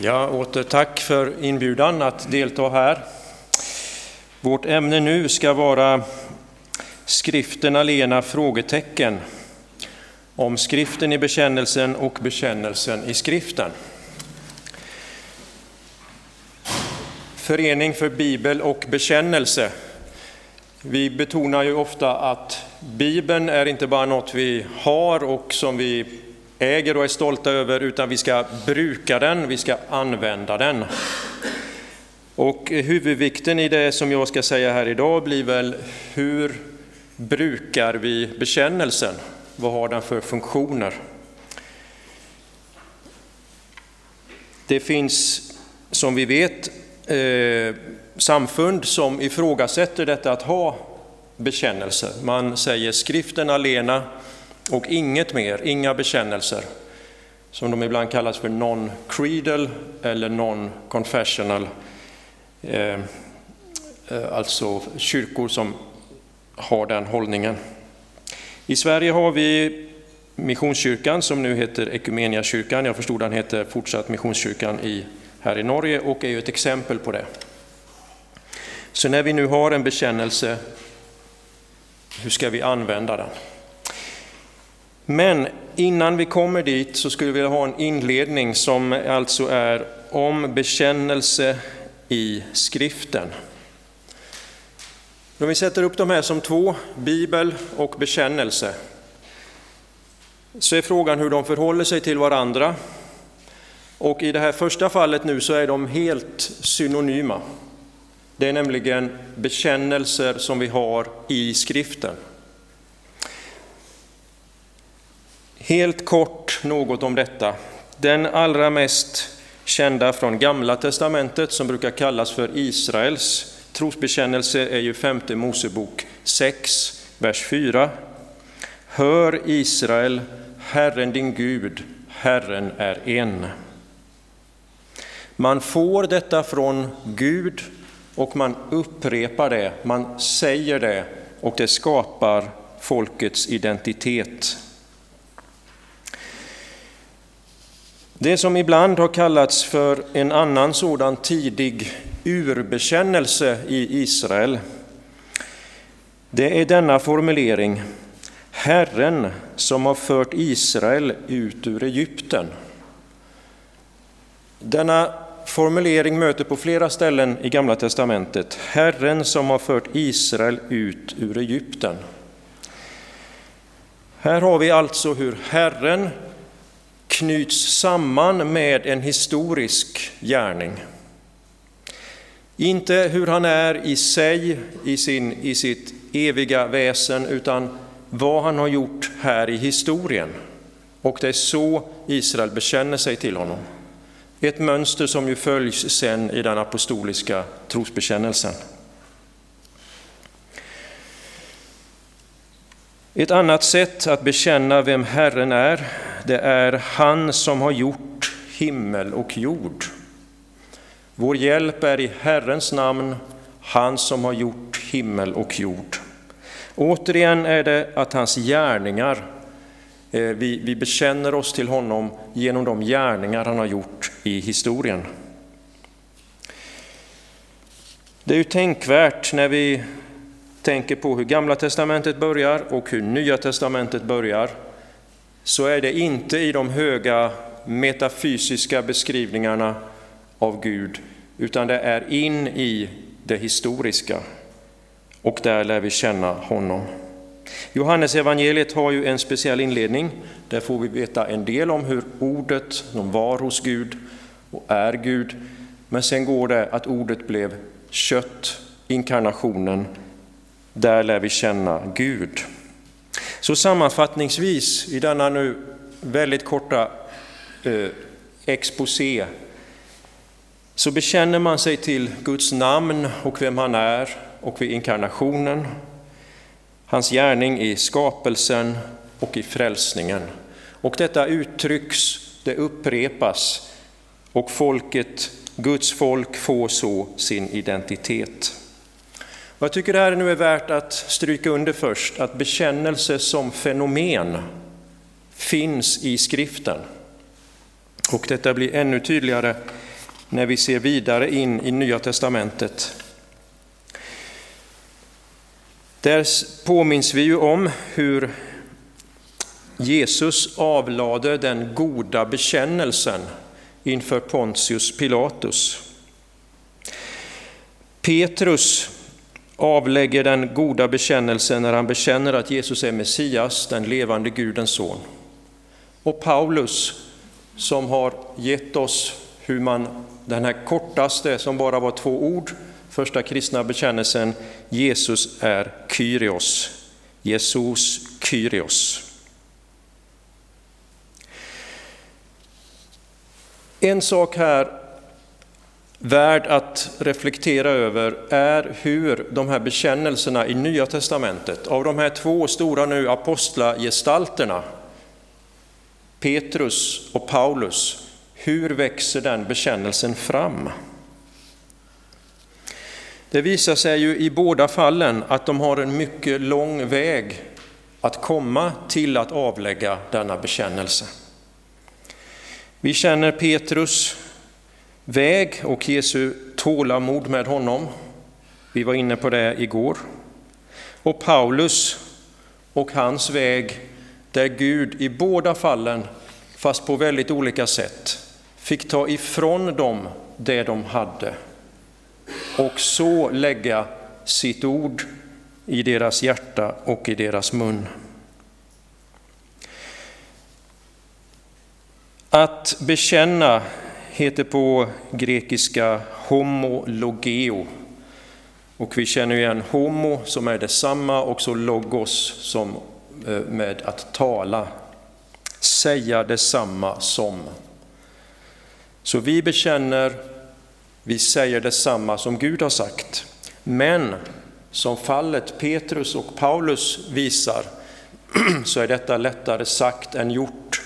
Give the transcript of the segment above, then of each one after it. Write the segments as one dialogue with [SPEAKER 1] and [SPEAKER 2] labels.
[SPEAKER 1] Ja, åter tack för inbjudan att delta här. Vårt ämne nu ska vara skriften alena frågetecken om skriften i bekännelsen och bekännelsen i skriften. Förening för bibel och bekännelse. Vi betonar ju ofta att Bibeln är inte bara något vi har och som vi äger och är stolta över, utan vi ska bruka den, vi ska använda den. Och huvudvikten i det som jag ska säga här idag blir väl hur brukar vi bekännelsen? Vad har den för funktioner? Det finns, som vi vet, eh, samfund som ifrågasätter detta att ha bekännelse. Man säger skriften alena och inget mer, inga bekännelser, som de ibland kallas för non-creedal eller non-confessional, eh, eh, alltså kyrkor som har den hållningen. I Sverige har vi Missionskyrkan som nu heter Ekumeniakyrkan, jag förstod den heter fortsatt Missionskyrkan i, här i Norge och är ju ett exempel på det. Så när vi nu har en bekännelse, hur ska vi använda den? Men innan vi kommer dit så skulle vi vilja ha en inledning som alltså är om bekännelse i skriften. Om vi sätter upp de här som två, bibel och bekännelse, så är frågan hur de förhåller sig till varandra. Och i det här första fallet nu så är de helt synonyma. Det är nämligen bekännelser som vi har i skriften. Helt kort något om detta. Den allra mest kända från Gamla testamentet som brukar kallas för Israels trosbekännelse är ju femte Mosebok 6, vers 4. Hör Israel, Herren din Gud, Herren är en. Man får detta från Gud och man upprepar det, man säger det och det skapar folkets identitet. Det som ibland har kallats för en annan sådan tidig urbekännelse i Israel, det är denna formulering, Herren som har fört Israel ut ur Egypten. Denna formulering möter på flera ställen i Gamla testamentet, Herren som har fört Israel ut ur Egypten. Här har vi alltså hur Herren knyts samman med en historisk gärning. Inte hur han är i sig, i, sin, i sitt eviga väsen, utan vad han har gjort här i historien. Och det är så Israel bekänner sig till honom. Ett mönster som ju följs sen i den apostoliska trosbekännelsen. Ett annat sätt att bekänna vem Herren är, det är han som har gjort himmel och jord. Vår hjälp är i Herrens namn, han som har gjort himmel och jord. Återigen är det att hans gärningar, eh, vi, vi bekänner oss till honom genom de gärningar han har gjort i historien. Det är ju tänkvärt när vi tänker på hur Gamla testamentet börjar och hur Nya testamentet börjar, så är det inte i de höga metafysiska beskrivningarna av Gud, utan det är in i det historiska. Och där lär vi känna honom. Johannes evangeliet har ju en speciell inledning. Där får vi veta en del om hur ordet som var hos Gud och är Gud. Men sen går det att ordet blev kött, inkarnationen, där lär vi känna Gud. Så sammanfattningsvis i denna nu väldigt korta eh, exposé så bekänner man sig till Guds namn och vem han är och vid inkarnationen, hans gärning i skapelsen och i frälsningen. Och detta uttrycks, det upprepas och folket, Guds folk får så sin identitet. Jag tycker det här nu är värt att stryka under först, att bekännelse som fenomen finns i skriften. Och detta blir ännu tydligare när vi ser vidare in i Nya Testamentet. Där påminns vi ju om hur Jesus avlade den goda bekännelsen inför Pontius Pilatus. Petrus avlägger den goda bekännelsen när han bekänner att Jesus är Messias, den levande Gudens son. Och Paulus som har gett oss hur man, den här kortaste som bara var två ord, första kristna bekännelsen, Jesus är Kyrios. Jesus Kyrios. En sak här värd att reflektera över är hur de här bekännelserna i Nya Testamentet, av de här två stora nu apostlagestalterna, Petrus och Paulus, hur växer den bekännelsen fram? Det visar sig ju i båda fallen att de har en mycket lång väg att komma till att avlägga denna bekännelse. Vi känner Petrus väg och Jesu tålamod med honom. Vi var inne på det igår. Och Paulus och hans väg där Gud i båda fallen, fast på väldigt olika sätt, fick ta ifrån dem det de hade och så lägga sitt ord i deras hjärta och i deras mun. Att bekänna heter på grekiska homo logeo. Och vi känner igen homo som är detsamma och så logos som eh, med att tala, säga detsamma som. Så vi bekänner, vi säger detsamma som Gud har sagt. Men som fallet Petrus och Paulus visar så är detta lättare sagt än gjort.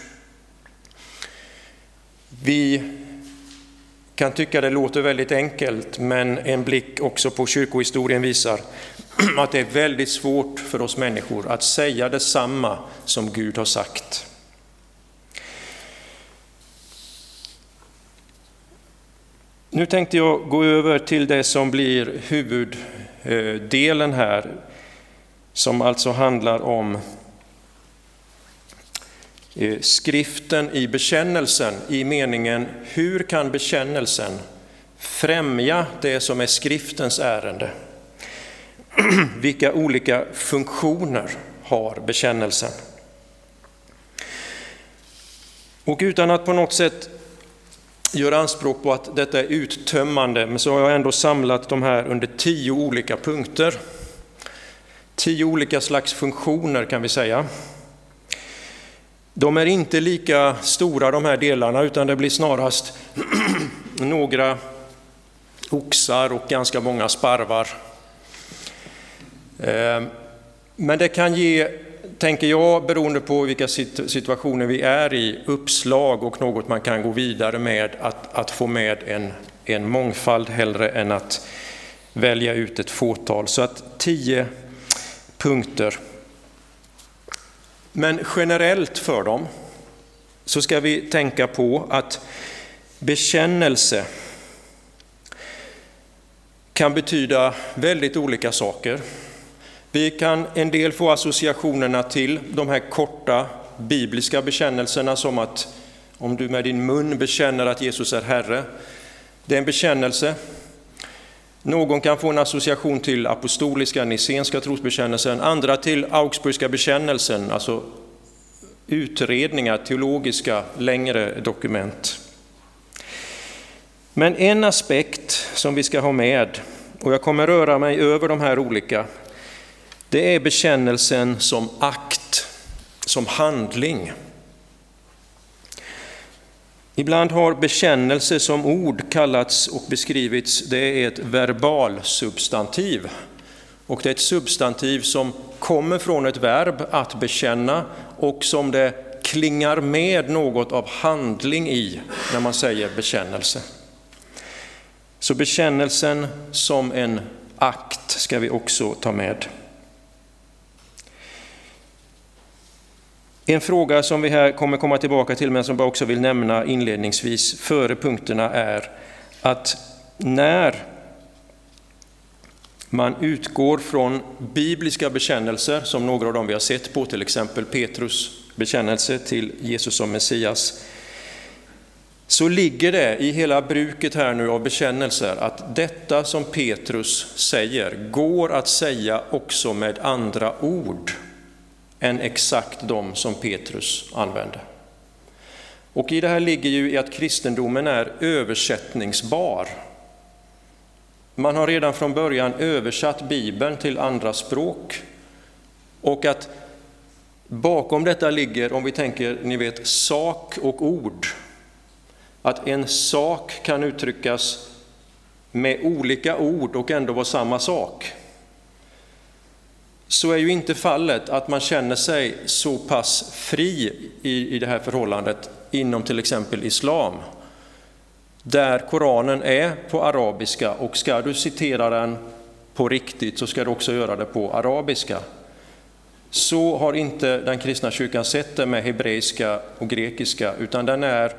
[SPEAKER 1] Vi kan tycka det låter väldigt enkelt, men en blick också på kyrkohistorien visar att det är väldigt svårt för oss människor att säga detsamma som Gud har sagt. Nu tänkte jag gå över till det som blir huvuddelen här, som alltså handlar om skriften i bekännelsen i meningen hur kan bekännelsen främja det som är skriftens ärende? Vilka olika funktioner har bekännelsen? Och utan att på något sätt göra anspråk på att detta är uttömmande, men så har jag ändå samlat de här under tio olika punkter. Tio olika slags funktioner kan vi säga. De är inte lika stora de här delarna utan det blir snarast några oxar och ganska många sparvar. Ehm, men det kan ge, tänker jag, beroende på vilka situationer vi är i, uppslag och något man kan gå vidare med att, att få med en, en mångfald hellre än att välja ut ett fåtal. Så att tio punkter men generellt för dem så ska vi tänka på att bekännelse kan betyda väldigt olika saker. Vi kan en del få associationerna till de här korta bibliska bekännelserna som att om du med din mun bekänner att Jesus är Herre, det är en bekännelse. Någon kan få en association till apostoliska, nicenska trosbekännelsen, andra till Augsburgska bekännelsen, alltså utredningar, teologiska, längre dokument. Men en aspekt som vi ska ha med, och jag kommer röra mig över de här olika, det är bekännelsen som akt, som handling. Ibland har bekännelse som ord kallats och beskrivits, det är ett verbalsubstantiv. Och det är ett substantiv som kommer från ett verb att bekänna och som det klingar med något av handling i när man säger bekännelse. Så bekännelsen som en akt ska vi också ta med. En fråga som vi här kommer komma tillbaka till men som jag också vill nämna inledningsvis. Före punkterna är att när man utgår från bibliska bekännelser, som några av dem vi har sett på, till exempel Petrus bekännelse till Jesus som Messias, så ligger det i hela bruket här nu av bekännelser att detta som Petrus säger går att säga också med andra ord än exakt de som Petrus använde. Och i det här ligger ju i att kristendomen är översättningsbar. Man har redan från början översatt Bibeln till andra språk och att bakom detta ligger, om vi tänker, ni vet, sak och ord. Att en sak kan uttryckas med olika ord och ändå vara samma sak. Så är ju inte fallet att man känner sig så pass fri i, i det här förhållandet inom till exempel islam, där Koranen är på arabiska och ska du citera den på riktigt så ska du också göra det på arabiska. Så har inte den kristna kyrkan sett det med hebreiska och grekiska, utan den är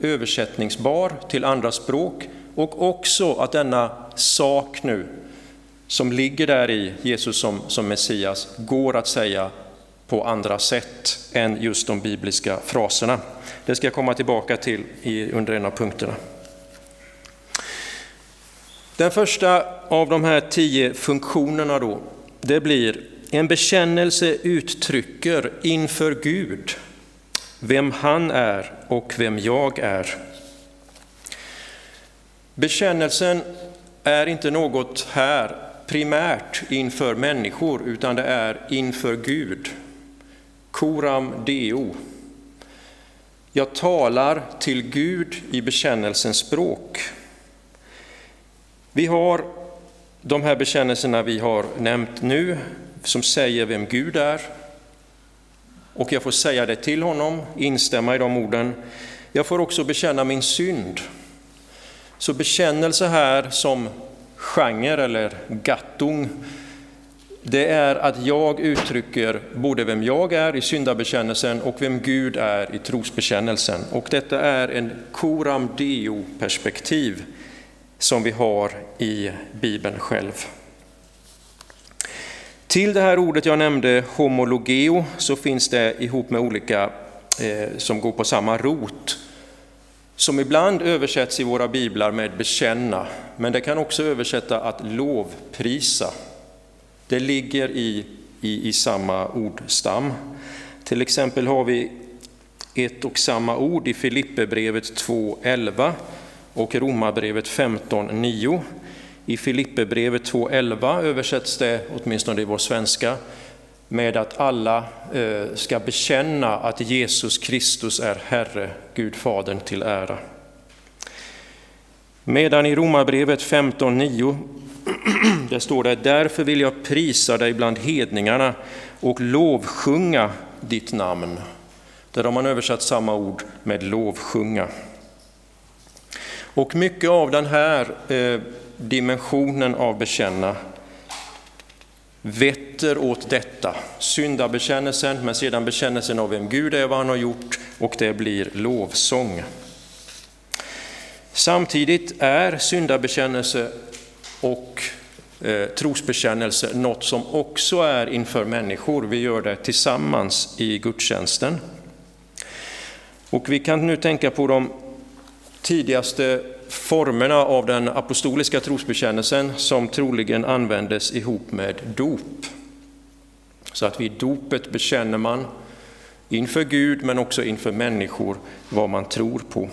[SPEAKER 1] översättningsbar till andra språk och också att denna sak nu som ligger där i Jesus som, som Messias går att säga på andra sätt än just de bibliska fraserna. Det ska jag komma tillbaka till i, under en av punkterna. Den första av de här tio funktionerna då, det blir en bekännelse uttrycker inför Gud vem han är och vem jag är. Bekännelsen är inte något här primärt inför människor, utan det är inför Gud. Coram Deo. Jag talar till Gud i bekännelsens språk. Vi har de här bekännelserna vi har nämnt nu, som säger vem Gud är. Och jag får säga det till honom, instämma i de orden. Jag får också bekänna min synd. Så bekännelse här som genre eller gattung, det är att jag uttrycker både vem jag är i syndabekännelsen och vem Gud är i trosbekännelsen. Och detta är en coram deo-perspektiv som vi har i Bibeln själv. Till det här ordet jag nämnde, homologeo, så finns det ihop med olika eh, som går på samma rot, som ibland översätts i våra biblar med bekänna, men det kan också översätta att lovprisa. Det ligger i, i, i samma ordstam. Till exempel har vi ett och samma ord i Filipperbrevet 2.11 och Romarbrevet 15.9. I Filipperbrevet 2.11 översätts det, åtminstone i vår svenska, med att alla eh, ska bekänna att Jesus Kristus är Herre, Gud Fadern till ära. Medan i Romarbrevet 15.9 där står det, därför vill jag prisa dig bland hedningarna och lovsjunga ditt namn. Där har man översatt samma ord med lovsjunga. Och mycket av den här eh, dimensionen av bekänna vetter åt detta. Syndabekännelsen, men sedan bekännelsen av vem Gud är vad han har gjort, och det blir lovsång. Samtidigt är syndabekännelse och eh, trosbekännelse något som också är inför människor. Vi gör det tillsammans i gudstjänsten. Och vi kan nu tänka på de tidigaste formerna av den apostoliska trosbekännelsen som troligen användes ihop med dop. Så att vid dopet bekänner man inför Gud men också inför människor vad man tror på.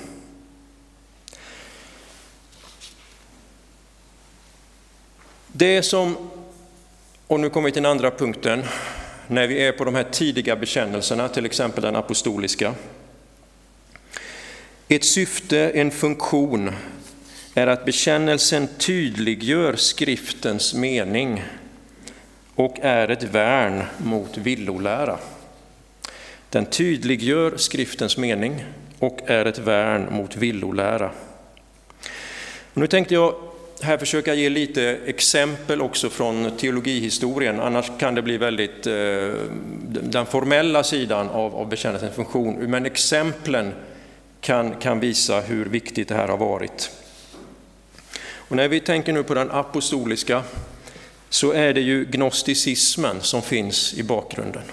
[SPEAKER 1] Det som, och nu kommer vi till den andra punkten, när vi är på de här tidiga bekännelserna, till exempel den apostoliska, ett syfte, en funktion, är att bekännelsen tydliggör skriftens mening och är ett värn mot villolära. Den tydliggör skriftens mening och är ett värn mot villolära. Nu tänkte jag här försöka ge lite exempel också från teologihistorien, annars kan det bli väldigt eh, den formella sidan av, av bekännelsens funktion. Men exemplen kan, kan visa hur viktigt det här har varit. Och när vi tänker nu på den apostoliska så är det ju gnosticismen som finns i bakgrunden.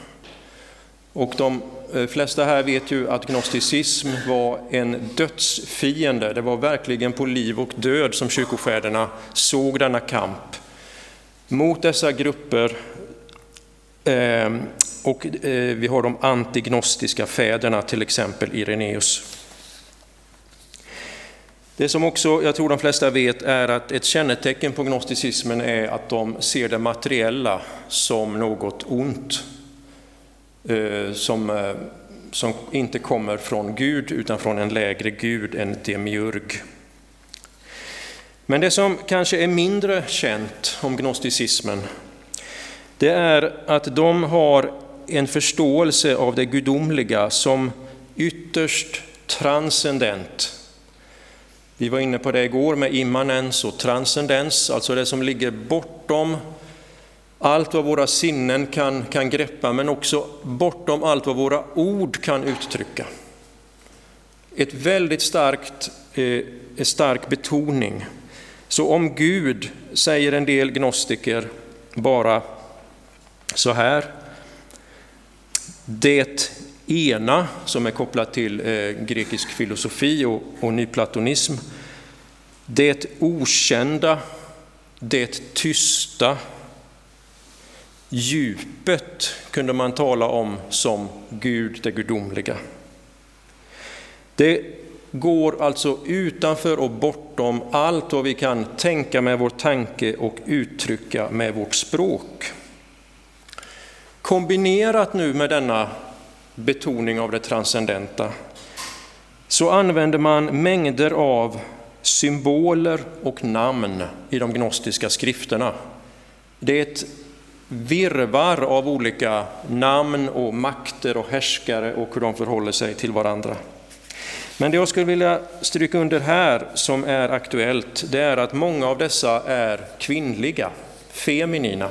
[SPEAKER 1] Och de eh, flesta här vet ju att gnosticism var en dödsfiende. Det var verkligen på liv och död som kyrkofäderna såg denna kamp mot dessa grupper. Eh, och eh, vi har de antignostiska fäderna, till exempel Ireneus. Det som också jag tror de flesta vet är att ett kännetecken på gnosticismen är att de ser det materiella som något ont. Eh, som, eh, som inte kommer från Gud utan från en lägre gud, en demiurg. Men det som kanske är mindre känt om gnosticismen, det är att de har en förståelse av det gudomliga som ytterst transcendent. Vi var inne på det igår med immanens och transcendens, alltså det som ligger bortom allt vad våra sinnen kan, kan greppa, men också bortom allt vad våra ord kan uttrycka. Ett väldigt starkt, eh, stark betoning. Så om Gud säger en del gnostiker bara så här. Det ena, som är kopplat till eh, grekisk filosofi och, och nyplatonism. Det okända, det tysta, Djupet kunde man tala om som Gud, det gudomliga. Det går alltså utanför och bortom allt vad vi kan tänka med vår tanke och uttrycka med vårt språk. Kombinerat nu med denna betoning av det transcendenta så använder man mängder av symboler och namn i de gnostiska skrifterna. Det är ett virvar av olika namn och makter och härskare och hur de förhåller sig till varandra. Men det jag skulle vilja stryka under här som är aktuellt, det är att många av dessa är kvinnliga, feminina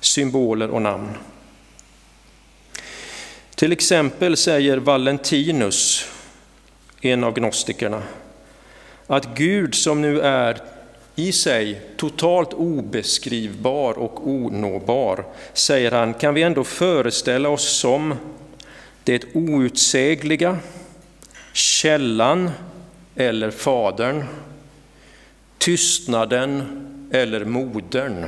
[SPEAKER 1] symboler och namn. Till exempel säger Valentinus, en av gnostikerna, att Gud som nu är i sig totalt obeskrivbar och onåbar, säger han, kan vi ändå föreställa oss som det outsägliga, källan eller fadern, tystnaden eller modern.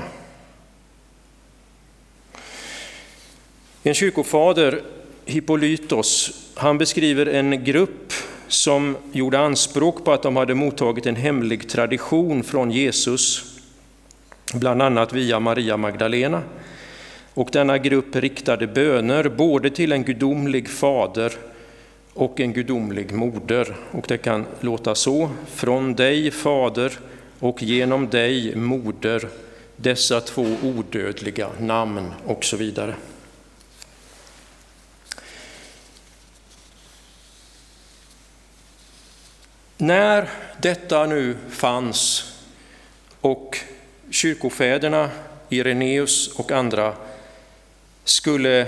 [SPEAKER 1] En kyrkofader, Hippolytos, han beskriver en grupp som gjorde anspråk på att de hade mottagit en hemlig tradition från Jesus, bland annat via Maria Magdalena. Och denna grupp riktade böner både till en gudomlig fader och en gudomlig moder. Och det kan låta så, från dig fader och genom dig moder, dessa två odödliga namn och så vidare. När detta nu fanns och kyrkofäderna, Ireneus och andra, skulle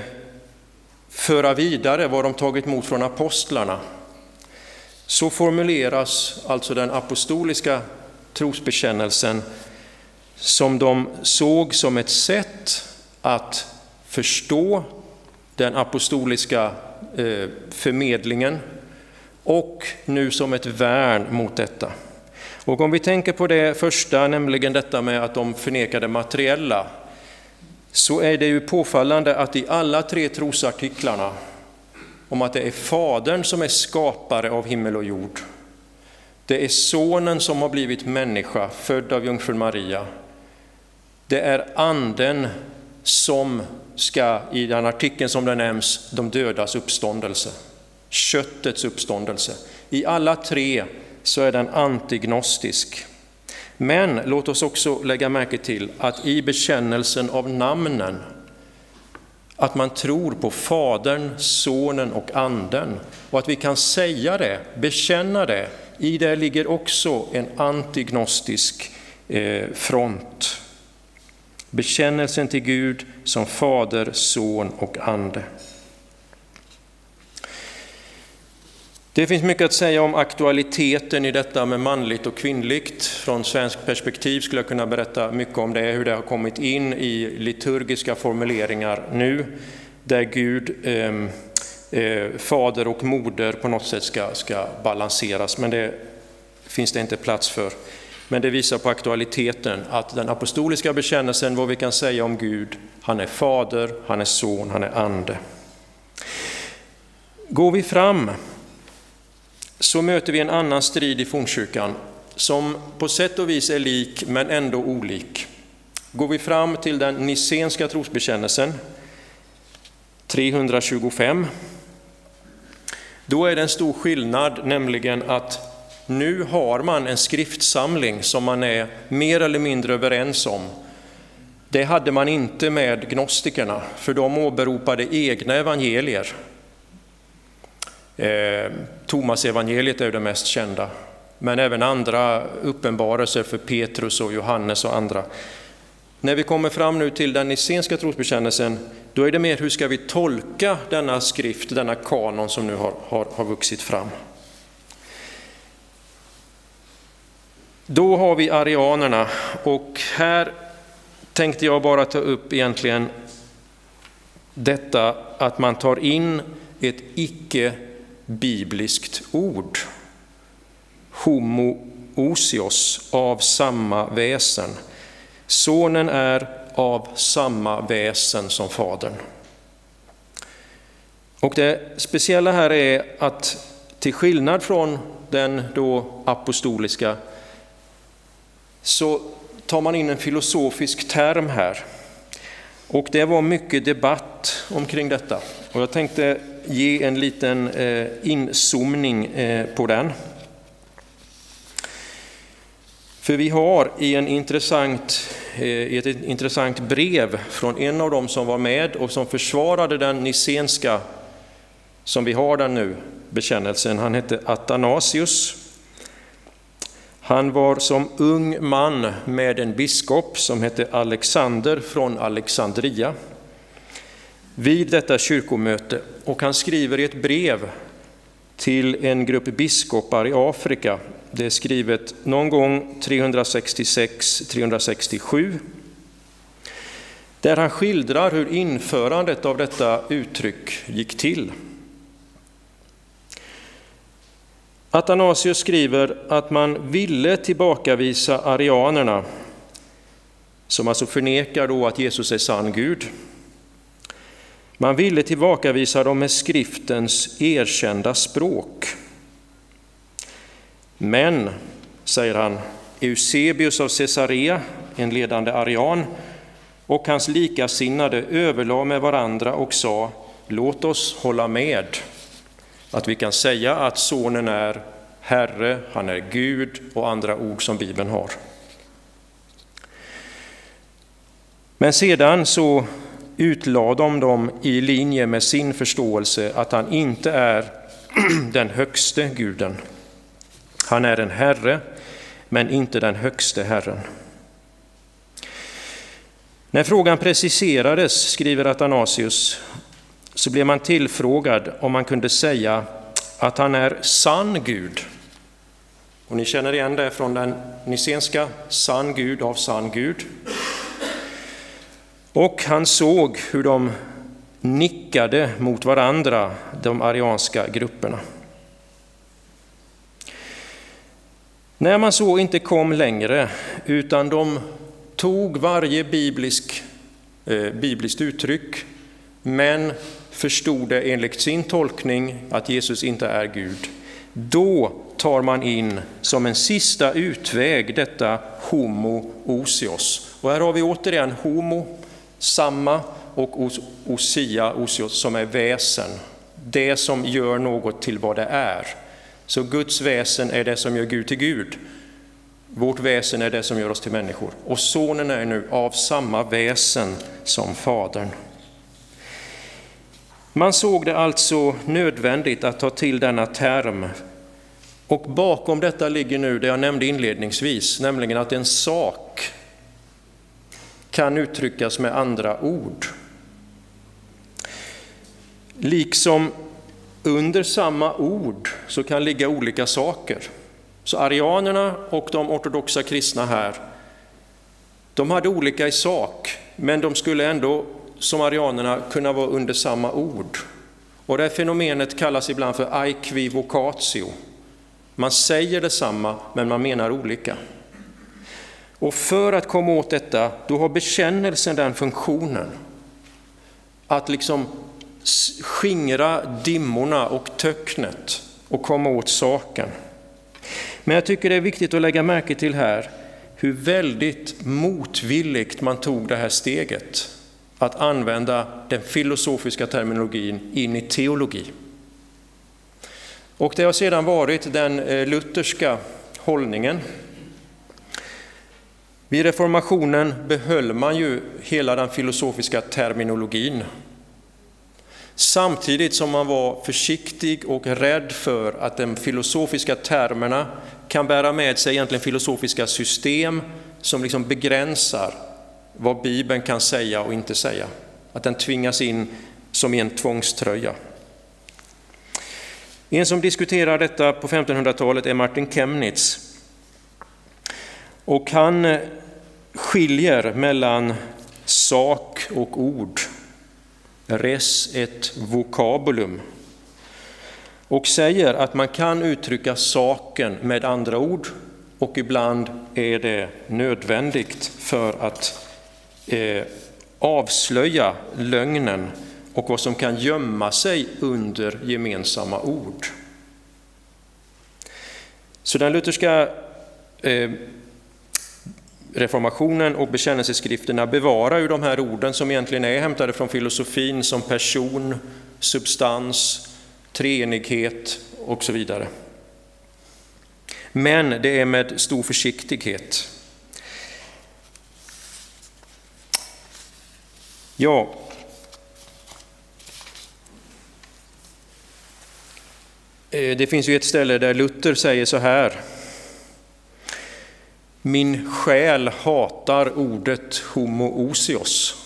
[SPEAKER 1] föra vidare vad de tagit emot från apostlarna, så formuleras alltså den apostoliska trosbekännelsen som de såg som ett sätt att förstå den apostoliska eh, förmedlingen och nu som ett värn mot detta. Och om vi tänker på det första, nämligen detta med att de förnekade materiella, så är det ju påfallande att i alla tre trosartiklarna om att det är Fadern som är skapare av himmel och jord, det är Sonen som har blivit människa, född av jungfrun Maria, det är Anden som ska, i den artikeln som det nämns, de dödas uppståndelse köttets uppståndelse. I alla tre så är den antignostisk. Men låt oss också lägga märke till att i bekännelsen av namnen, att man tror på Fadern, Sonen och Anden och att vi kan säga det, bekänna det, i det ligger också en antignostisk eh, front. Bekännelsen till Gud som Fader, Son och Ande. Det finns mycket att säga om aktualiteten i detta med manligt och kvinnligt. Från svensk perspektiv skulle jag kunna berätta mycket om det, hur det har kommit in i liturgiska formuleringar nu, där Gud, eh, eh, fader och moder på något sätt ska, ska balanseras, men det finns det inte plats för. Men det visar på aktualiteten, att den apostoliska bekännelsen, vad vi kan säga om Gud, han är fader, han är son, han är ande. Går vi fram så möter vi en annan strid i fornkyrkan som på sätt och vis är lik men ändå olik. Går vi fram till den nissenska trosbekännelsen 325, då är det en stor skillnad, nämligen att nu har man en skriftsamling som man är mer eller mindre överens om. Det hade man inte med gnostikerna, för de åberopade egna evangelier. Eh, Thomas evangeliet är det mest kända, men även andra uppenbarelser för Petrus och Johannes och andra. När vi kommer fram nu till den nissenska trosbekännelsen, då är det mer hur ska vi tolka denna skrift, denna kanon som nu har, har, har vuxit fram. Då har vi arianerna och här tänkte jag bara ta upp egentligen detta att man tar in ett icke bibliskt ord. Homoousios, av samma väsen. Sonen är av samma väsen som Fadern. Och det speciella här är att till skillnad från den då apostoliska så tar man in en filosofisk term här. Och det var mycket debatt omkring detta. Och jag tänkte ge en liten eh, inzoomning eh, på den. För vi har i, en intressant, eh, i ett intressant brev från en av dem som var med och som försvarade den nicenska, som vi har den nu, bekännelsen. Han hette Athanasius. Han var som ung man med en biskop som hette Alexander från Alexandria vid detta kyrkomöte och han skriver i ett brev till en grupp biskopar i Afrika. Det är skrivet någon gång 366-367 där han skildrar hur införandet av detta uttryck gick till. Athanasius skriver att man ville tillbakavisa arianerna, som alltså förnekar då att Jesus är sann Gud. Man ville tillbakavisa dem med skriftens erkända språk. Men, säger han, Eusebius av Caesarea, en ledande arian, och hans likasinnade överlade med varandra och sa, låt oss hålla med att vi kan säga att sonen är Herre, han är Gud och andra ord som Bibeln har. Men sedan så utlade de dem i linje med sin förståelse att han inte är den högste guden. Han är en herre, men inte den högste Herren. När frågan preciserades, skriver Athanasius, så blev man tillfrågad om man kunde säga att han är sann Gud. Och ni känner igen det från den nicenska, sann Gud av sann Gud. Och han såg hur de nickade mot varandra, de arianska grupperna. När man så inte kom längre, utan de tog varje biblisk, eh, bibliskt uttryck, men förstod det enligt sin tolkning att Jesus inte är Gud, då tar man in som en sista utväg detta homo osios. Och här har vi återigen homo, samma, och osia, osios, som är väsen. Det som gör något till vad det är. Så Guds väsen är det som gör Gud till Gud. Vårt väsen är det som gör oss till människor. Och sonen är nu av samma väsen som fadern. Man såg det alltså nödvändigt att ta till denna term. Och bakom detta ligger nu det jag nämnde inledningsvis, nämligen att en sak kan uttryckas med andra ord. Liksom under samma ord så kan ligga olika saker. Så arianerna och de ortodoxa kristna här, de hade olika i sak, men de skulle ändå som arianerna kunna vara under samma ord. Och det här fenomenet kallas ibland för equivocatio. Man säger detsamma, men man menar olika. Och för att komma åt detta, då har bekännelsen den funktionen att liksom skingra dimmorna och töcknet och komma åt saken. Men jag tycker det är viktigt att lägga märke till här hur väldigt motvilligt man tog det här steget att använda den filosofiska terminologin in i teologi. Och det har sedan varit den eh, lutherska hållningen. Vid reformationen behöll man ju hela den filosofiska terminologin Samtidigt som man var försiktig och rädd för att de filosofiska termerna kan bära med sig egentligen filosofiska system som liksom begränsar vad Bibeln kan säga och inte säga. Att den tvingas in som i en tvångströja. En som diskuterar detta på 1500-talet är Martin Chemnitz. Och han eh, skiljer mellan sak och ord res et vocabulum och säger att man kan uttrycka saken med andra ord och ibland är det nödvändigt för att eh, avslöja lögnen och vad som kan gömma sig under gemensamma ord. Så den lutherska eh, reformationen och bekännelseskrifterna bevarar ju de här orden som egentligen är hämtade från filosofin som person, substans, treenighet och så vidare. Men det är med stor försiktighet. Ja, eh, det finns ju ett ställe där Luther säger så här min själ hatar ordet homoousios,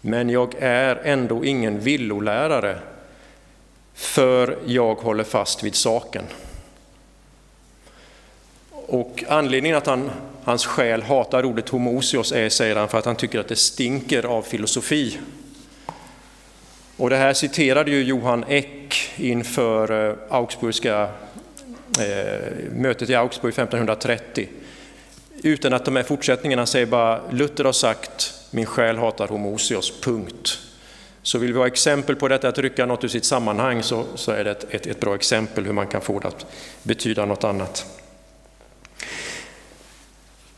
[SPEAKER 1] men jag är ändå ingen villolärare, för jag håller fast vid saken. Och anledningen att han, hans själ hatar ordet homoousios är, säger han, för att han tycker att det stinker av filosofi. Och det här citerade ju Johan Eck inför eh, Augsburgska, eh, mötet i Augsburg 1530 utan att de här fortsättningarna säger bara Luther har sagt min själ hatar homosios, punkt. Så vill vi ha exempel på detta, att rycka något ur sitt sammanhang, så, så är det ett, ett, ett bra exempel hur man kan få det att betyda något annat.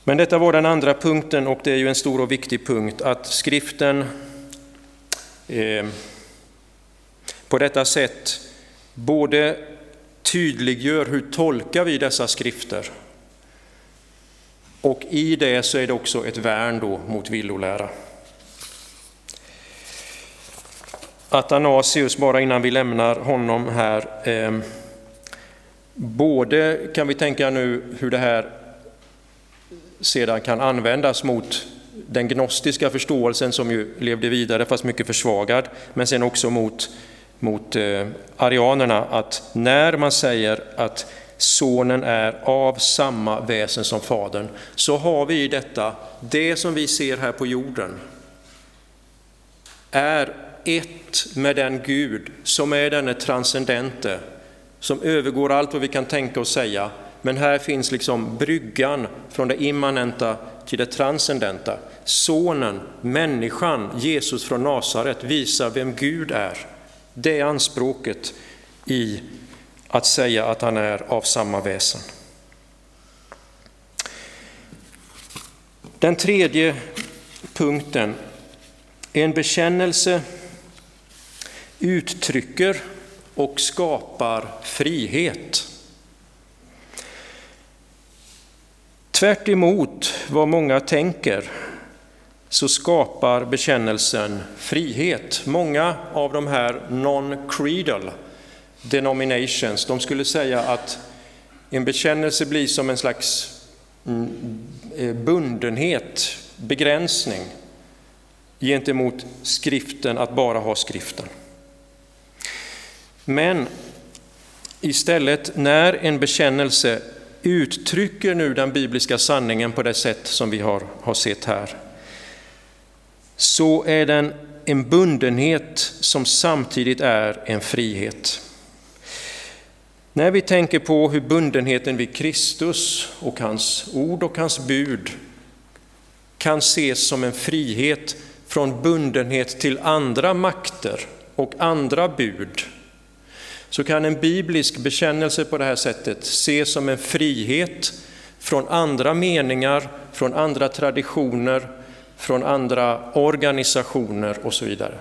[SPEAKER 1] Men detta var den andra punkten och det är ju en stor och viktig punkt att skriften eh, på detta sätt både tydliggör hur tolkar vi dessa skrifter och i det så är det också ett värn då mot villolära. Athanasius, bara innan vi lämnar honom här, eh, både kan vi tänka nu hur det här sedan kan användas mot den gnostiska förståelsen som ju levde vidare fast mycket försvagad, men sen också mot, mot eh, arianerna att när man säger att sonen är av samma väsen som fadern, så har vi i detta, det som vi ser här på jorden, är ett med den Gud som är denne transcendente, som övergår allt vad vi kan tänka och säga. Men här finns liksom bryggan från det immanenta till det transcendenta. Sonen, människan, Jesus från Nasaret visar vem Gud är. Det är anspråket i att säga att han är av samma väsen. Den tredje punkten, en bekännelse uttrycker och skapar frihet. Tvärt vad många tänker så skapar bekännelsen frihet. Många av de här non-creedal denominations, de skulle säga att en bekännelse blir som en slags mm, eh, bundenhet, begränsning gentemot skriften, att bara ha skriften. Men istället när en bekännelse uttrycker nu den bibliska sanningen på det sätt som vi har, har sett här, så är den en bundenhet som samtidigt är en frihet. När vi tänker på hur bundenheten vid Kristus och hans ord och hans bud kan ses som en frihet från bundenhet till andra makter och andra bud, så kan en biblisk bekännelse på det här sättet ses som en frihet från andra meningar, från andra traditioner, från andra organisationer och så vidare.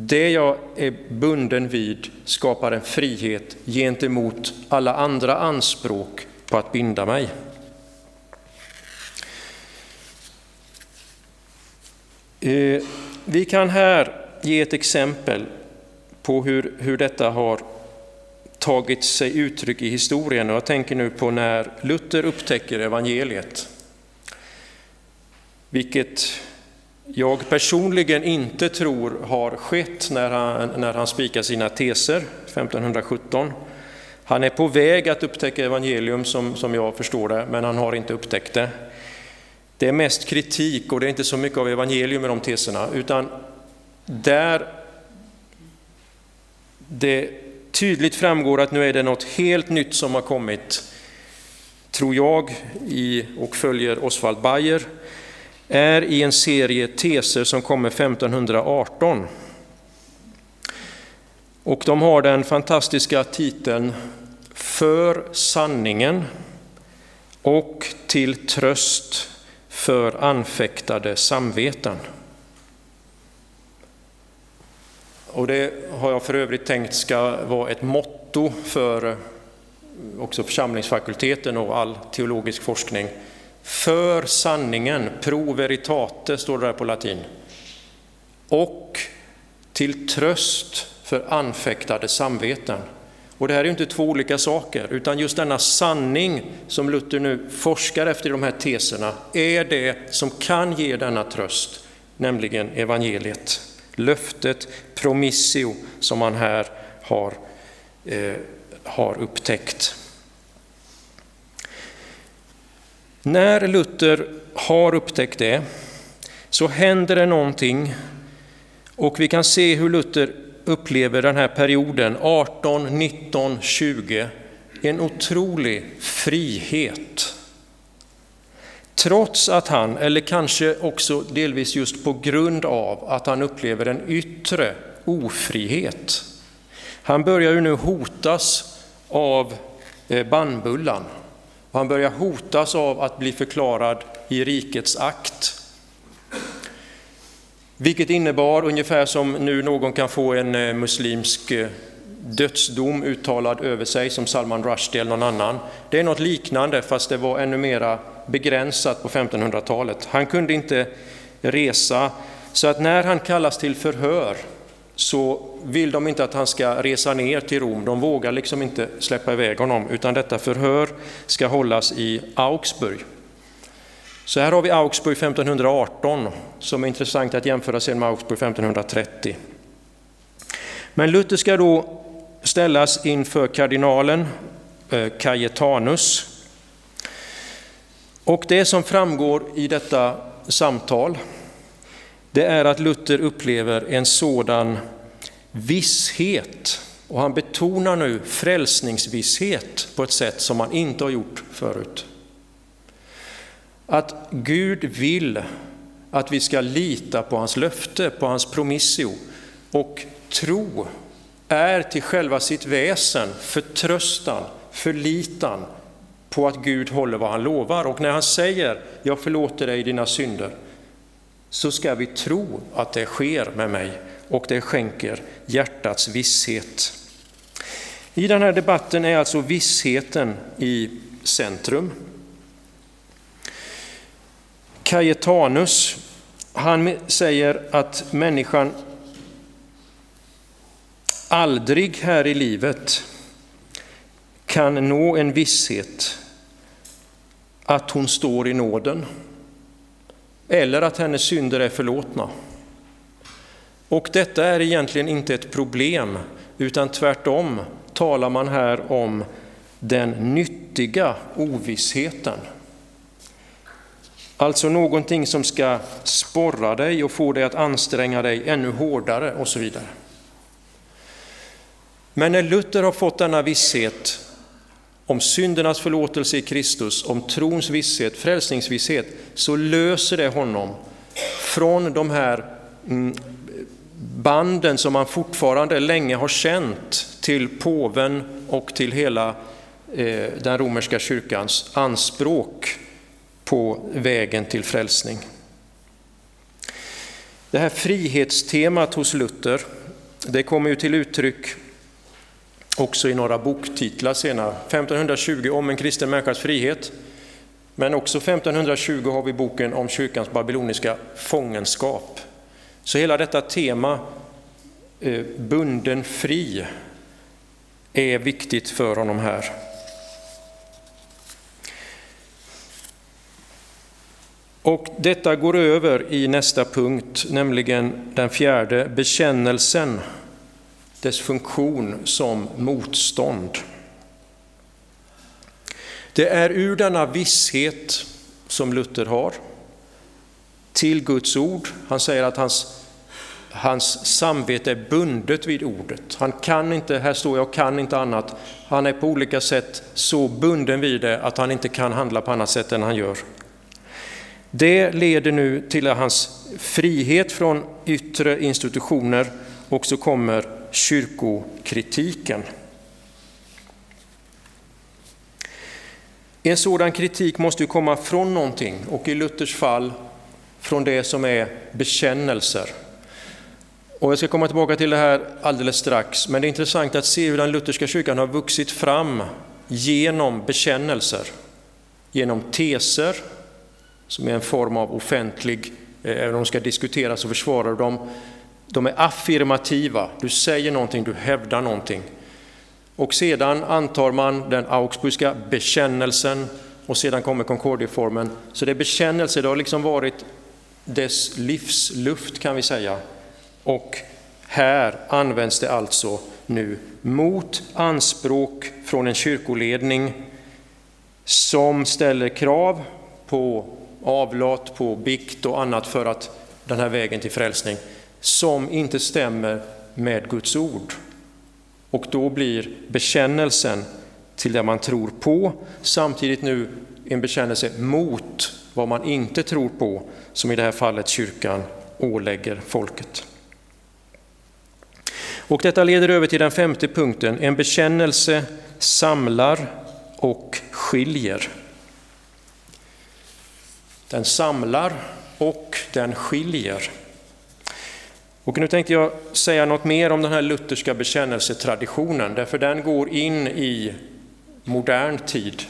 [SPEAKER 1] Det jag är bunden vid skapar en frihet gentemot alla andra anspråk på att binda mig. Eh, vi kan här ge ett exempel på hur, hur detta har tagit sig uttryck i historien. Och jag tänker nu på när Luther upptäcker evangeliet. Vilket jag personligen inte tror har skett när han, när han spikar sina teser 1517. Han är på väg att upptäcka evangelium som, som jag förstår det, men han har inte upptäckt det. Det är mest kritik och det är inte så mycket av evangelium i de teserna, utan där det tydligt framgår att nu är det något helt nytt som har kommit, tror jag, i, och följer Oswald Bayer, är i en serie teser som kommer 1518. Och de har den fantastiska titeln För sanningen och till tröst för anfäktade samveten. Och det har jag för övrigt tänkt ska vara ett motto för eh, också församlingsfakulteten och all teologisk forskning. För sanningen, pro veritate står det där på latin. Och till tröst för anfäktade samveten. Och det här är inte två olika saker, utan just denna sanning som Luther nu forskar efter i de här teserna är det som kan ge denna tröst, nämligen evangeliet. Löftet promissio som man här har, eh, har upptäckt. När Luther har upptäckt det så händer det någonting och vi kan se hur Luther upplever den här perioden 18, 19, 20, en otrolig frihet. Trots att han, eller kanske också delvis just på grund av att han upplever en yttre ofrihet. Han börjar ju nu hotas av eh, bannbullan. Han börjar hotas av att bli förklarad i rikets akt. Vilket innebar ungefär som nu någon kan få en eh, muslimsk eh, dödsdom uttalad över sig som Salman Rushdie eller någon annan. Det är något liknande fast det var ännu mera begränsat på 1500-talet. Han kunde inte resa så att när han kallas till förhör så vill de inte att han ska resa ner till Rom. De vågar liksom inte släppa iväg honom, utan detta förhör ska hållas i Augsburg. Så här har vi Augsburg 1518, som är intressant att jämföra sen med Augsburg 1530. Men Luther ska då ställas inför kardinalen eh, Cajetanus. Och det som framgår i detta samtal det är att Luther upplever en sådan visshet. Och han betonar nu frälsningsvisshet på ett sätt som han inte har gjort förut. Att Gud vill att vi ska lita på hans löfte, på hans promissio. Och tro är till själva sitt väsen förtröstan, förlitan på att Gud håller vad han lovar. Och när han säger jag förlåter dig dina synder, så ska vi tro att det sker med mig och det skänker hjärtats visshet. I den här debatten är alltså vissheten i centrum. Cajetanus, han säger att människan aldrig här i livet kan nå en visshet att hon står i nåden eller att hennes synder är förlåtna. Och detta är egentligen inte ett problem utan tvärtom talar man här om den nyttiga ovissheten. Alltså någonting som ska sporra dig och få dig att anstränga dig ännu hårdare och så vidare. Men när Luther har fått denna visshet om syndernas förlåtelse i Kristus, om trons visshet, frälsningsvisshet, så löser det honom från de här mm, banden som man fortfarande länge har känt till påven och till hela eh, den romerska kyrkans anspråk på vägen till frälsning. Det här frihetstemat hos Luther, det kommer ju till uttryck också i några boktitlar senare. 1520 om en kristen människas frihet, men också 1520 har vi boken om kyrkans babyloniska fångenskap. Så hela detta tema, eh, bunden fri, är viktigt för honom här. Och detta går över i nästa punkt, nämligen den fjärde, bekännelsen, dess funktion som motstånd. Det är ur denna visshet som Luther har till Guds ord. Han säger att hans, hans samvete är bundet vid ordet. Han kan inte, här står jag och kan inte annat. Han är på olika sätt så bunden vid det att han inte kan handla på annat sätt än han gör. Det leder nu till hans frihet från yttre institutioner och så kommer kyrkokritiken. En sådan kritik måste ju komma från någonting och i Luthers fall från det som är bekännelser. Och jag ska komma tillbaka till det här alldeles strax, men det är intressant att se hur den lutherska kyrkan har vuxit fram genom bekännelser, genom teser, som är en form av offentlig, eh, även om de ska diskuteras och försvara dem, de är affirmativa, du säger någonting, du hävdar någonting. Och sedan antar man den augsburgska bekännelsen och sedan kommer Concordieformen. Så det är bekännelse, det har liksom varit dess livsluft kan vi säga. Och här används det alltså nu mot anspråk från en kyrkoledning som ställer krav på avlat, på bikt och annat för att den här vägen till frälsning som inte stämmer med Guds ord. Och då blir bekännelsen till det man tror på samtidigt nu en bekännelse mot vad man inte tror på, som i det här fallet kyrkan ålägger folket. Och detta leder över till den femte punkten, en bekännelse samlar och skiljer. Den samlar och den skiljer. Och nu tänkte jag säga något mer om den här lutherska bekännelsetraditionen, därför den går in i modern tid.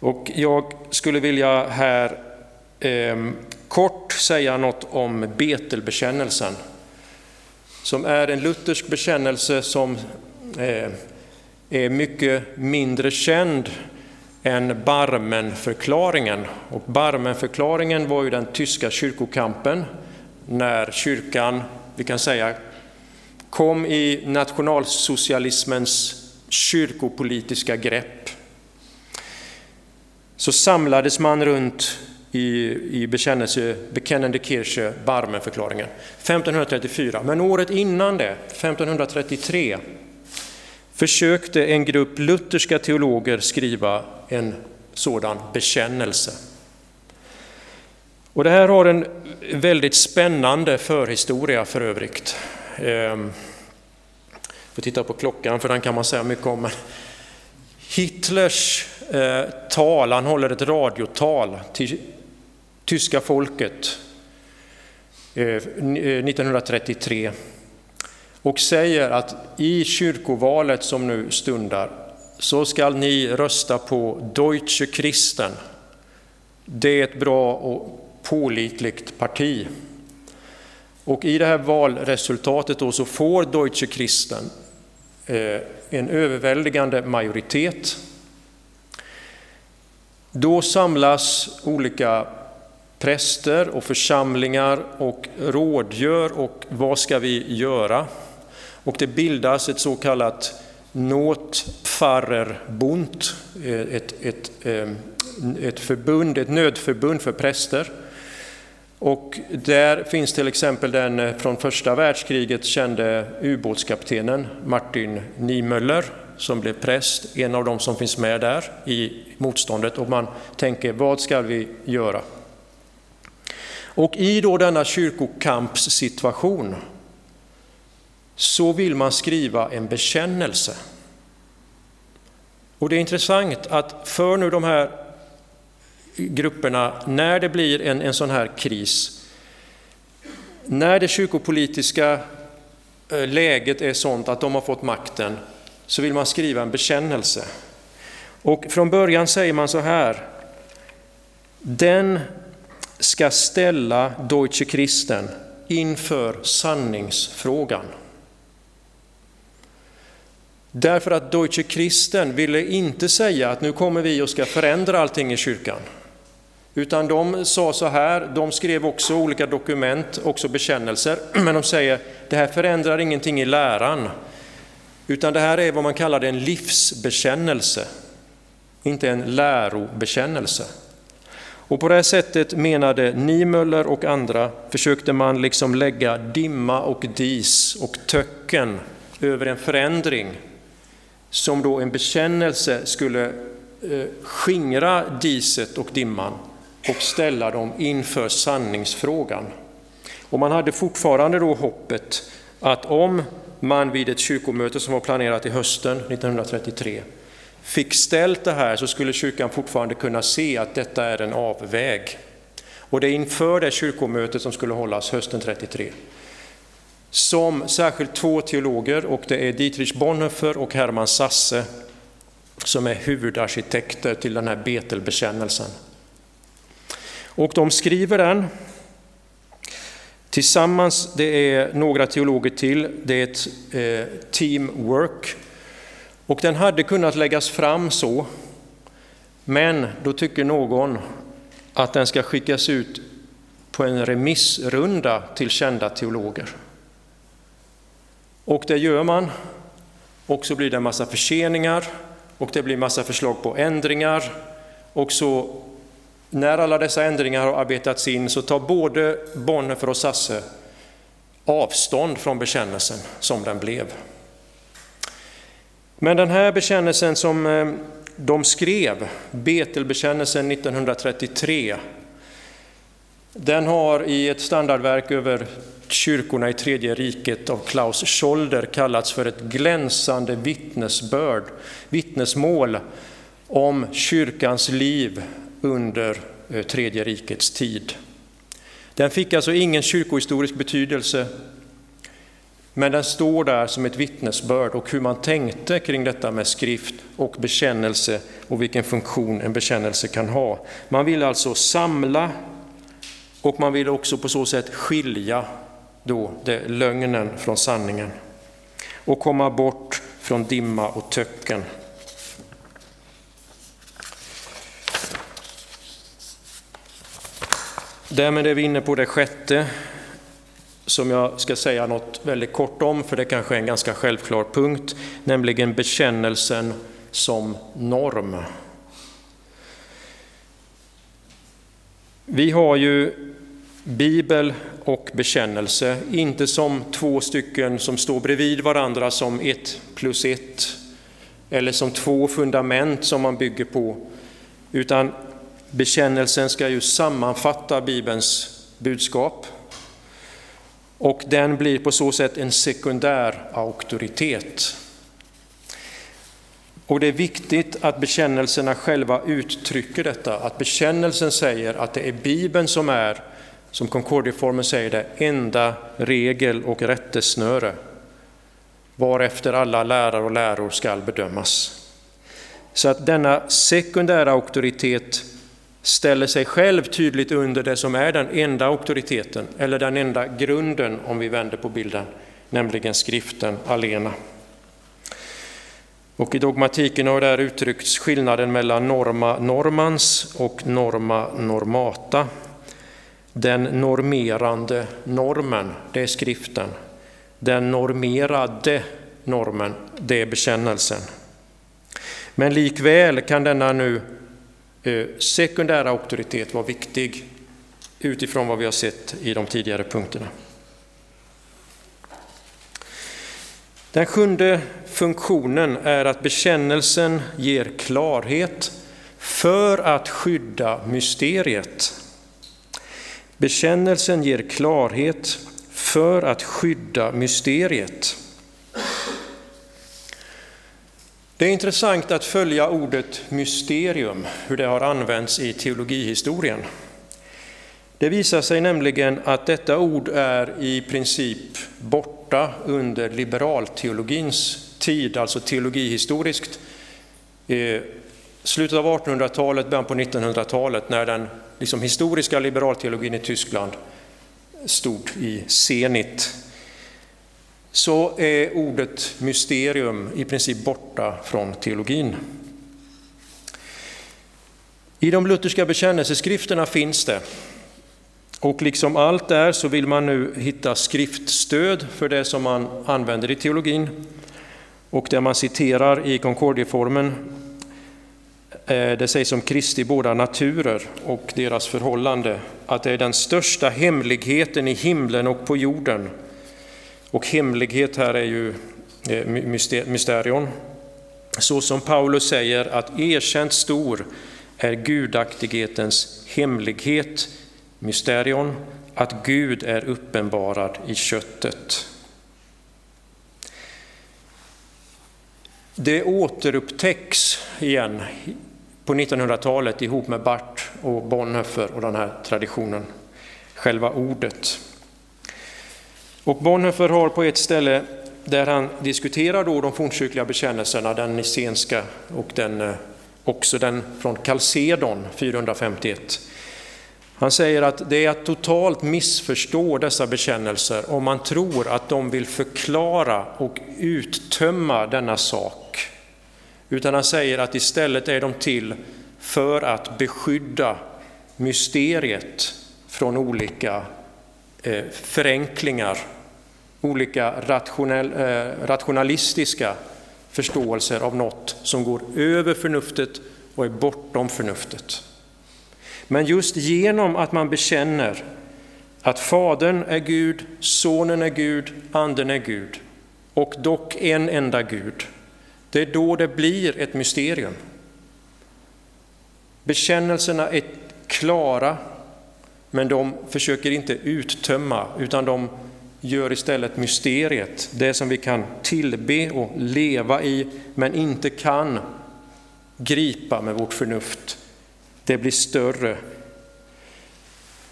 [SPEAKER 1] Och jag skulle vilja här eh, kort säga något om Betelbekännelsen, som är en luthersk bekännelse som eh, är mycket mindre känd än Barmenförklaringen. Och Barmenförklaringen var ju den tyska kyrkokampen när kyrkan, vi kan säga, kom i nationalsocialismens kyrkopolitiska grepp. Så samlades man runt i, i bekännelse, Bekennende Kirche, Barmenförklaringen, 1534. Men året innan det, 1533, försökte en grupp lutherska teologer skriva en sådan bekännelse. Och det här har en väldigt spännande förhistoria för övrigt. Ehm, jag får titta på klockan för den kan man säga mycket om. Hitlers eh, tal, han håller ett radiotal till tyska folket eh, 1933 eh, och säger att i kyrkovalet som nu stundar så skall ni rösta på Deutsche Christen. Det är ett bra och pålitligt parti. Och i det här valresultatet då så får Deutsche Christen eh, en överväldigande majoritet. Då samlas olika präster och församlingar och rådgör och vad ska vi göra? Och det bildas ett så kallat Notpfarrerbund, eh, ett, ett, eh, ett, förbund, ett nödförbund för präster. Och där finns till exempel den eh, från första världskriget kände ubåtskaptenen Martin Niemöller som blev präst, en av de som finns med där i motståndet och man tänker vad ska vi göra? Och i då denna kyrkokampssituation så vill man skriva en bekännelse. Och det är intressant att för nu de här grupperna, när det blir en, en sån här kris, när det kyrkopolitiska eh, läget är sånt att de har fått makten, så vill man skriva en bekännelse. Och från början säger man så här, den ska ställa Deutsche Christen inför sanningsfrågan. Därför att Deutsche Christen ville inte säga att nu kommer vi och ska förändra allting i kyrkan. Utan de sa så här, de skrev också olika dokument, också bekännelser, men de säger det här förändrar ingenting i läran, utan det här är vad man kallar en livsbekännelse, inte en lärobekännelse. Och på det här sättet menade Niemöller och andra försökte man liksom lägga dimma och dis och töcken över en förändring som då en bekännelse skulle eh, skingra diset och dimman och ställa dem inför sanningsfrågan. Och man hade fortfarande då hoppet att om man vid ett kyrkomöte som var planerat i hösten 1933 fick ställt det här så skulle kyrkan fortfarande kunna se att detta är en avväg. Och det är inför det kyrkomötet som skulle hållas hösten 33 som särskilt två teologer, och det är Dietrich Bonhoeffer och Hermann Sasse, som är huvudarkitekter till den här Betelbekännelsen. Och de skriver den. Tillsammans, det är några teologer till, det är ett eh, teamwork. Och den hade kunnat läggas fram så, men då tycker någon att den ska skickas ut på en remissrunda till kända teologer. Och det gör man, och så blir det en massa förseningar, och det blir massa förslag på ändringar, och så när alla dessa ändringar har arbetats in så tar både Bonhoeffer och Sasse avstånd från bekännelsen som den blev. Men den här bekännelsen som eh, de skrev, Betelbekännelsen 1933, den har i ett standardverk över kyrkorna i Tredje riket av Klaus Scholder kallats för ett glänsande vittnesbörd, vittnesmål om kyrkans liv under eh, Tredje rikets tid. Den fick alltså ingen kyrkohistorisk betydelse, men den står där som ett vittnesbörd och hur man tänkte kring detta med skrift och bekännelse och vilken funktion en bekännelse kan ha. Man vill alltså samla och man vill också på så sätt skilja då det, lögnen från sanningen och komma bort från dimma och töcken. Därmed är vi inne på det sjätte som jag ska säga något väldigt kort om, för det kanske är en ganska självklar punkt, nämligen bekännelsen som norm. Vi har ju Bibel och bekännelse, inte som två stycken som står bredvid varandra som ett plus ett, eller som två fundament som man bygger på, utan bekännelsen ska ju sammanfatta Bibelns budskap och den blir på så sätt en sekundär auktoritet. Och det är viktigt att bekännelserna själva uttrycker detta, att bekännelsen säger att det är Bibeln som är som Concordieformen säger det, enda regel och rättesnöre, varefter alla lärare och läror skall bedömas. Så att denna sekundära auktoritet ställer sig själv tydligt under det som är den enda auktoriteten, eller den enda grunden om vi vänder på bilden, nämligen skriften alena. Och i dogmatiken har där uttryckts skillnaden mellan norma normans och norma normata. Den normerande normen, det är skriften. den normerade normen, det är bekännelsen. Men likväl kan denna nu Eh, sekundär auktoritet var viktig utifrån vad vi har sett i de tidigare punkterna. Den sjunde funktionen är att bekännelsen ger klarhet för att skydda mysteriet. Bekännelsen ger klarhet för att skydda mysteriet. Det är intressant att följa ordet mysterium, hur det har använts i teologihistorien. Det visar sig nämligen att detta ord är i princip borta under liberalteologins tid, alltså teologihistoriskt. Slutet av 1800-talet, början på 1900-talet, när den liksom, historiska liberalteologin i Tyskland stod i senit, så är ordet mysterium i princip borta från teologin. I de lutherska bekännelseskrifterna finns det och liksom allt där så vill man nu hitta skriftstöd för det som man använder i teologin. Och det man citerar i Concordieformen, eh, det sägs om Kristi båda naturer och deras förhållande, att det är den största hemligheten i himlen och på jorden. Och hemlighet här är ju eh, mysterion. Så som Paulus säger att erkänt stor är gudaktighetens hemlighet mysterion, att Gud är uppenbarad i köttet. Det återupptäcks igen på 1900-talet ihop med Bart och Bonhoeffer och den här traditionen, själva ordet. Och Bonhoeffer har på ett ställe där han diskuterar då de fornkyrkliga bekännelserna, den nicenska och den, eh, också den från Kalsedon 451, han säger att det är att totalt missförstå dessa bekännelser om man tror att de vill förklara och uttömma denna sak. Utan han säger att istället är de till för att beskydda mysteriet från olika eh, förenklingar, olika rationell, eh, rationalistiska förståelser av något som går över förnuftet och är bortom förnuftet. Men just genom att man bekänner att Fadern är Gud, Sonen är Gud, Anden är Gud och dock en enda Gud, det är då det blir ett mysterium. Bekännelserna är klara, men de försöker inte uttömma, utan de gör istället mysteriet, det som vi kan tillbe och leva i, men inte kan gripa med vårt förnuft det blir större.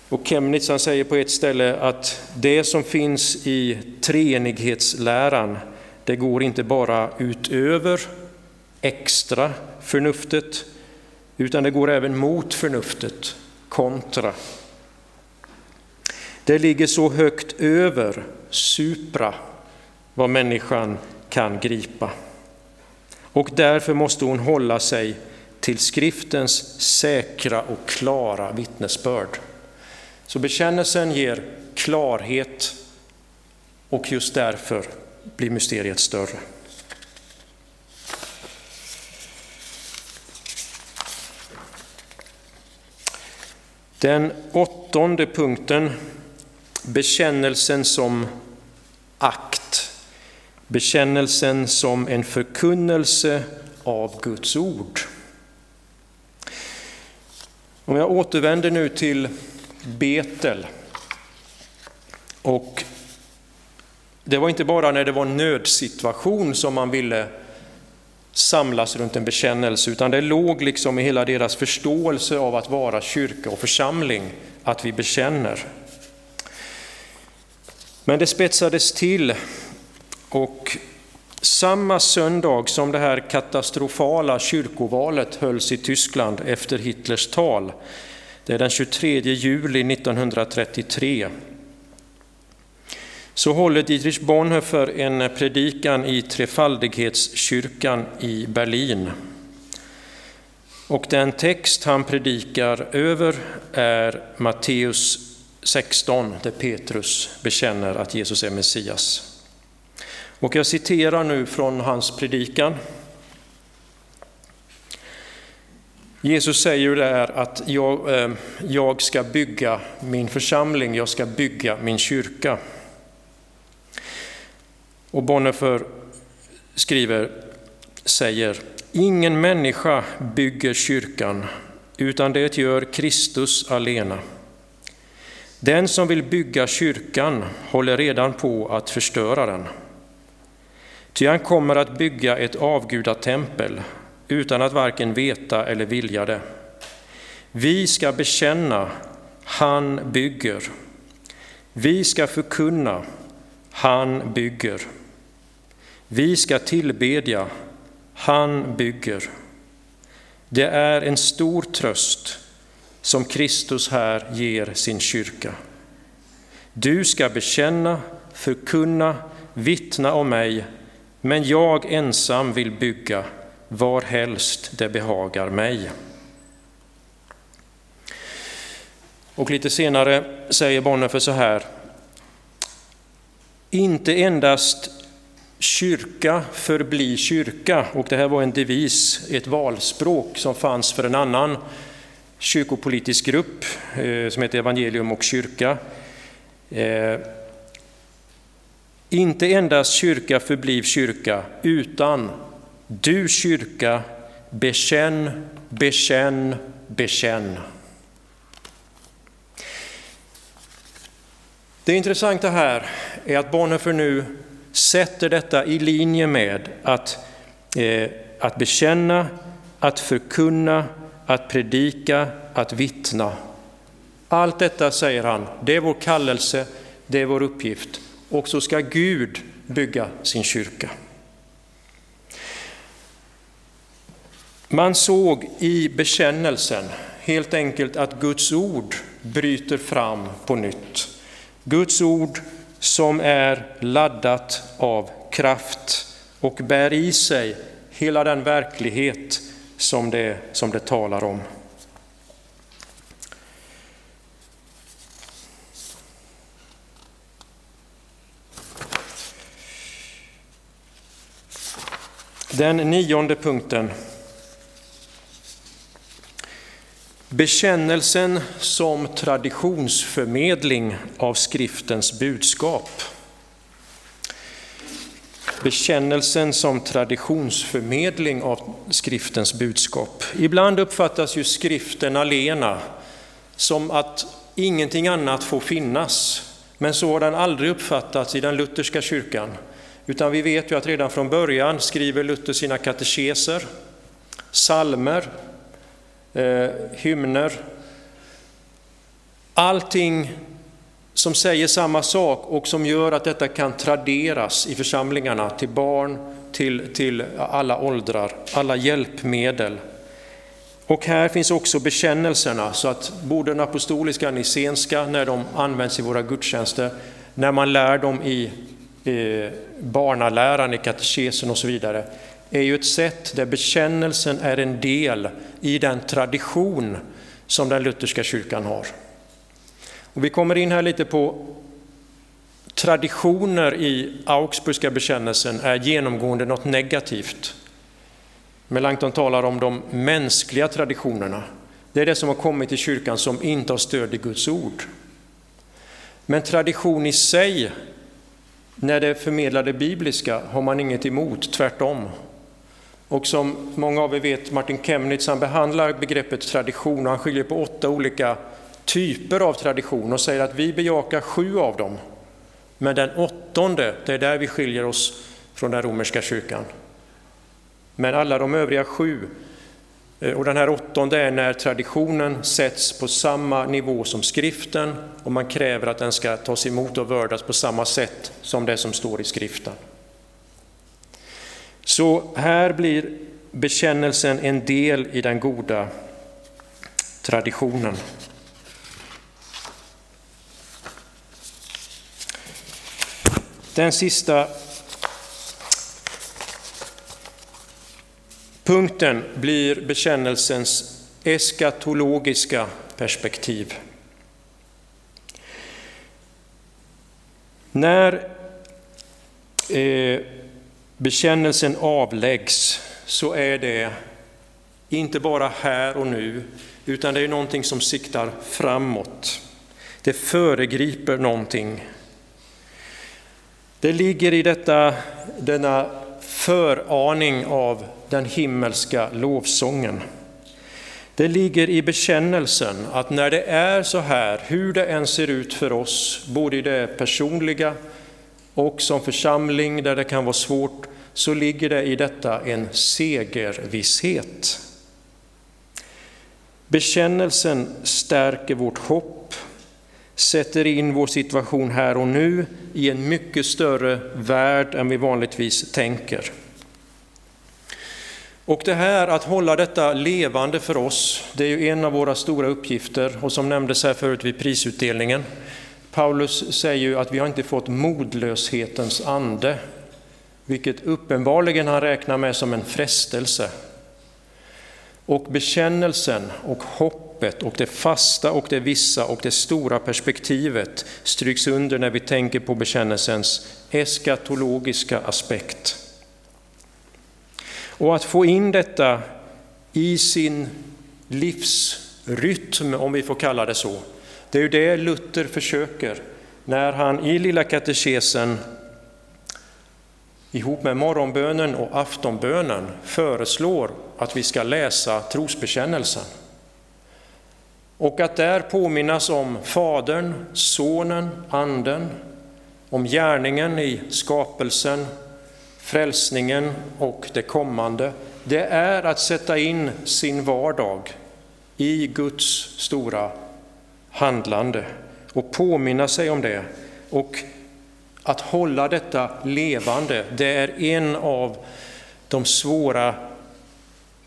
[SPEAKER 1] Och Chemnitz han säger på ett ställe att det som finns i treenighetsläran, det går inte bara utöver extra förnuftet, utan det går även mot förnuftet, kontra. Det ligger så högt över, supra, vad människan kan gripa. Och därför måste hon hålla sig till skriftens säkra och klara vittnesbörd. Så bekännelsen ger klarhet och just därför blir mysteriet större. Den åttonde punkten, bekännelsen som akt. Bekännelsen som en förkunnelse av Guds ord. Om jag återvänder nu till Betel. Och det var inte bara när det var nödsituation som man ville samlas runt en bekännelse, utan det låg liksom i hela deras förståelse av att vara kyrka och församling, att vi bekänner. Men det spetsades till och samma söndag som det här katastrofala kyrkovalet hölls i Tyskland efter Hitlers tal, det är den 23 juli 1933, så håller Dietrich Bonhoeffer en predikan i Trefaldighetskyrkan i Berlin. Och den text han predikar över är Matteus 16, där Petrus bekänner att Jesus är Messias. Och jag citerar nu från hans predikan. Jesus säger där att jag, eh, jag ska bygga min församling, jag ska bygga min kyrka. Och Bonhoeffer skriver, säger, ingen människa bygger kyrkan, utan det gör Kristus alena. Den som vill bygga kyrkan håller redan på att förstöra den. Ty han kommer att bygga ett avgudatempel utan att varken veta eller vilja det. Vi ska bekänna, han bygger. Vi ska förkunna, han bygger. Vi ska tillbedja, han bygger. Det är en stor tröst som Kristus här ger sin kyrka. Du ska bekänna, förkunna, vittna om mig, men jag ensam vill bygga var helst det behagar mig. Och lite senare säger Bonhoeffer så här. Inte endast kyrka förbli kyrka, och det här var en devis, ett valspråk som fanns för en annan kyrkopolitisk grupp eh, som heter Evangelium och kyrka. Eh, inte endast kyrka förbliv kyrka, utan du kyrka, bekänn, bekänn, bekänn. Det intressanta här är att Bonhoeffer nu sätter detta i linje med att, eh, att bekänna, att förkunna, att predika, att vittna. Allt detta, säger han, det är vår kallelse, det är vår uppgift. Och så ska Gud bygga sin kyrka. Man såg i bekännelsen helt enkelt att Guds ord bryter fram på nytt. Guds ord som är laddat av kraft och bär i sig hela den verklighet som det, som det talar om. Den nionde punkten Bekännelsen som traditionsförmedling av skriftens budskap. Bekännelsen som traditionsförmedling av skriftens budskap. Ibland uppfattas ju skriften alena som att ingenting annat får finnas. Men så har den aldrig uppfattats i den lutherska kyrkan. Utan vi vet ju att redan från början skriver Luther sina katekeser, salmer, eh, hymner. Allting som säger samma sak och som gör att detta kan traderas i församlingarna till barn, till, till alla åldrar, alla hjälpmedel. Och här finns också bekännelserna, så att både den apostoliska nicenska, när de används i våra gudstjänster, när man lär dem i eh, barnaläran, i katekesen och så vidare, är ju ett sätt där bekännelsen är en del i den tradition som den lutherska kyrkan har. Och vi kommer in här lite på traditioner i Augsburgska bekännelsen är genomgående något negativt. Melanchthon talar om de mänskliga traditionerna. Det är det som har kommit till kyrkan som inte har stöd i Guds ord. Men tradition i sig, när det förmedlar det bibliska, har man inget emot, tvärtom. Och som många av er vet, Martin Chemnitz, han behandlar begreppet tradition och han skiljer på åtta olika typer av tradition och säger att vi bejakar sju av dem. Men den åttonde, det är där vi skiljer oss från den romerska kyrkan. Men alla de övriga sju, eh, och den här åttonde är när traditionen sätts på samma nivå som skriften och man kräver att den ska tas emot och vördas på samma sätt som det som står i skriften. Så här blir bekännelsen en del i den goda traditionen. Den sista punkten blir bekännelsens eskatologiska perspektiv. När eh, bekännelsen avläggs så är det inte bara här och nu, utan det är någonting som siktar framåt. Det föregriper någonting. Det ligger i detta, denna föraning av den himmelska lovsången. Det ligger i bekännelsen att när det är så här, hur det än ser ut för oss, både i det personliga och som församling där det kan vara svårt, så ligger det i detta en segervisshet. Bekännelsen stärker vårt hopp, sätter in vår situation här och nu i en mycket större värld än vi vanligtvis tänker. Och det här att hålla detta levande för oss, det är ju en av våra stora uppgifter och som nämndes här förut vid prisutdelningen. Paulus säger ju att vi har inte fått modlöshetens ande, vilket uppenbarligen han räknar med som en frestelse. Och bekännelsen och hoppet och det fasta och det vissa och det stora perspektivet stryks under när vi tänker på bekännelsens eskatologiska aspekt. Och att få in detta i sin livsrytm, om vi får kalla det så, det är ju det Luther försöker när han i Lilla katekesen ihop med morgonbönen och aftonbönen föreslår att vi ska läsa trosbekännelsen. Och att där påminnas om Fadern, Sonen, Anden, om gärningen i skapelsen, frälsningen och det kommande, det är att sätta in sin vardag i Guds stora handlande och påminna sig om det. Och att hålla detta levande, det är en av de svåra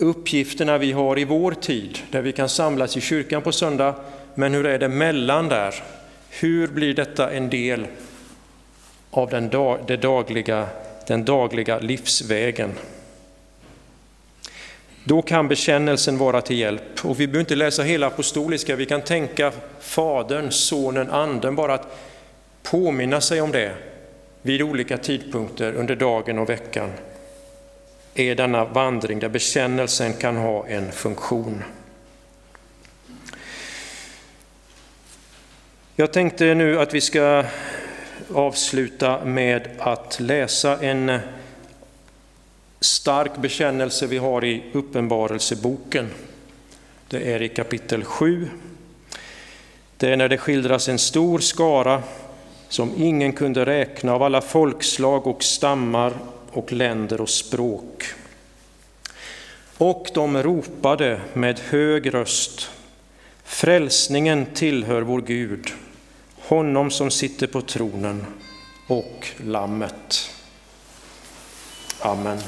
[SPEAKER 1] uppgifterna vi har i vår tid, där vi kan samlas i kyrkan på söndag, men hur är det mellan där? Hur blir detta en del av den, dag, det dagliga, den dagliga livsvägen? Då kan bekännelsen vara till hjälp. Och vi behöver inte läsa hela apostoliska, vi kan tänka Fadern, Sonen, Anden, bara att påminna sig om det vid olika tidpunkter under dagen och veckan är denna vandring där bekännelsen kan ha en funktion. Jag tänkte nu att vi ska avsluta med att läsa en stark bekännelse vi har i Uppenbarelseboken. Det är i kapitel 7. Det är när det skildras en stor skara som ingen kunde räkna av alla folkslag och stammar och länder och språk. Och de ropade med hög röst, frälsningen tillhör vår Gud, honom som sitter på tronen och Lammet. Amen.